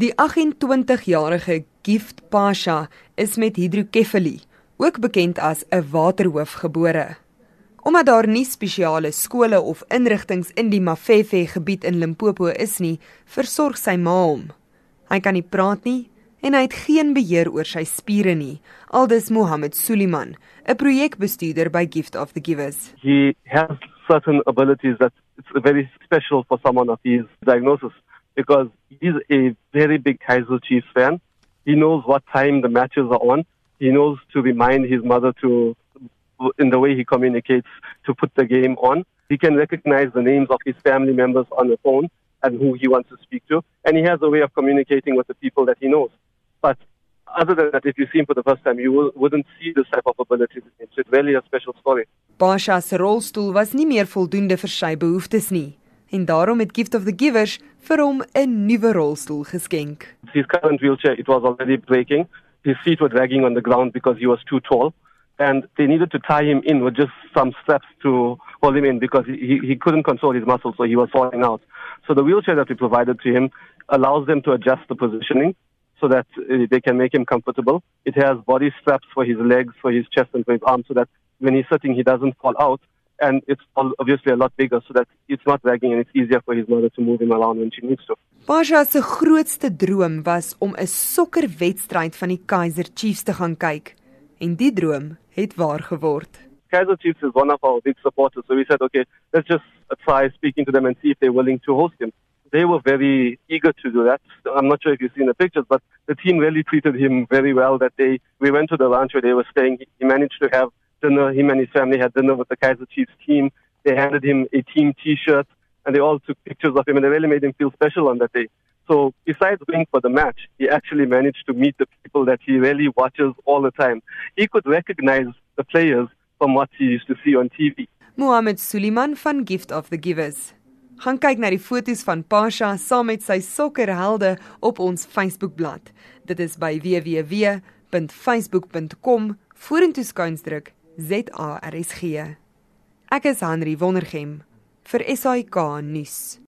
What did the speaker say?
Die 28-jarige Gift Pasha is met hidrokefali, ook bekend as 'n waterhoof gebore. Omdat daar nie spesiale skole of instellings in die Mafefe gebied in Limpopo is nie, versorg sy ma hom. Hy kan nie praat nie en hy het geen beheer oor sy spiere nie, aldus Mohammed Suliman, 'n projekbestuurder by Gift of the Givers. He has certain abilities that it's very special for someone of his diagnosis. Because he's a very big Kaizer Chiefs fan. He knows what time the matches are on. He knows to remind his mother to, in the way he communicates, to put the game on. He can recognize the names of his family members on the phone and who he wants to speak to. And he has a way of communicating with the people that he knows. But other than that, if you see him for the first time, you wouldn't see this type of ability. It's really a special story. Pasha rolstoel was nie meer voldoende vir sy behoeftes nie en daarom het Gift of the Givers vir hom 'n nuwe rolstoel geskenk. His current wheelchair it was already breaking. His feet were dragging on the ground because he was too tall and they needed to tie him in with just some straps to hold him in because he, he couldn't control his muscles so he was falling out. So the wheelchair that we provided to him allows them to adjust the positioning so that uh, they can make him comfortable. It has body straps for his legs, for his chest and for his arms so that when he's sitting he doesn't fall out and it's obviously a lot bigger so that it's not dragging and it's easier for his mother to move him around when she needs to. Pasha se grootste droom was om 'n sokkerwedstryd van die Kaizer Chiefs te gaan kyk en die droom het waar geword. Kaizer Chiefs is one of our big supporters so we said okay let's just try speaking to them and see if they're willing to host him. They were very eager to do that. I'm not sure if you've seen the pictures, but the team really treated him very well that day. We went to the ranch where they were staying. He managed to have dinner. Him and his family had dinner with the Kaizer Chiefs team. They handed him a team T-shirt, and they all took pictures of him, and they really made him feel special on that day. So besides winning for the match, he actually managed to meet the people that he really watches all the time. He could recognize the players from what he used to see on TV. Mohammed Suliman van Gift of the Givers. Gaan kyk na die foto's van Pasha saam met sy sokkerhelde op ons Facebookblad. Dit is by www.facebook.com vorentoe skuinsdruk ZARSG. Ek is Henry Wondergem vir SAK nuus.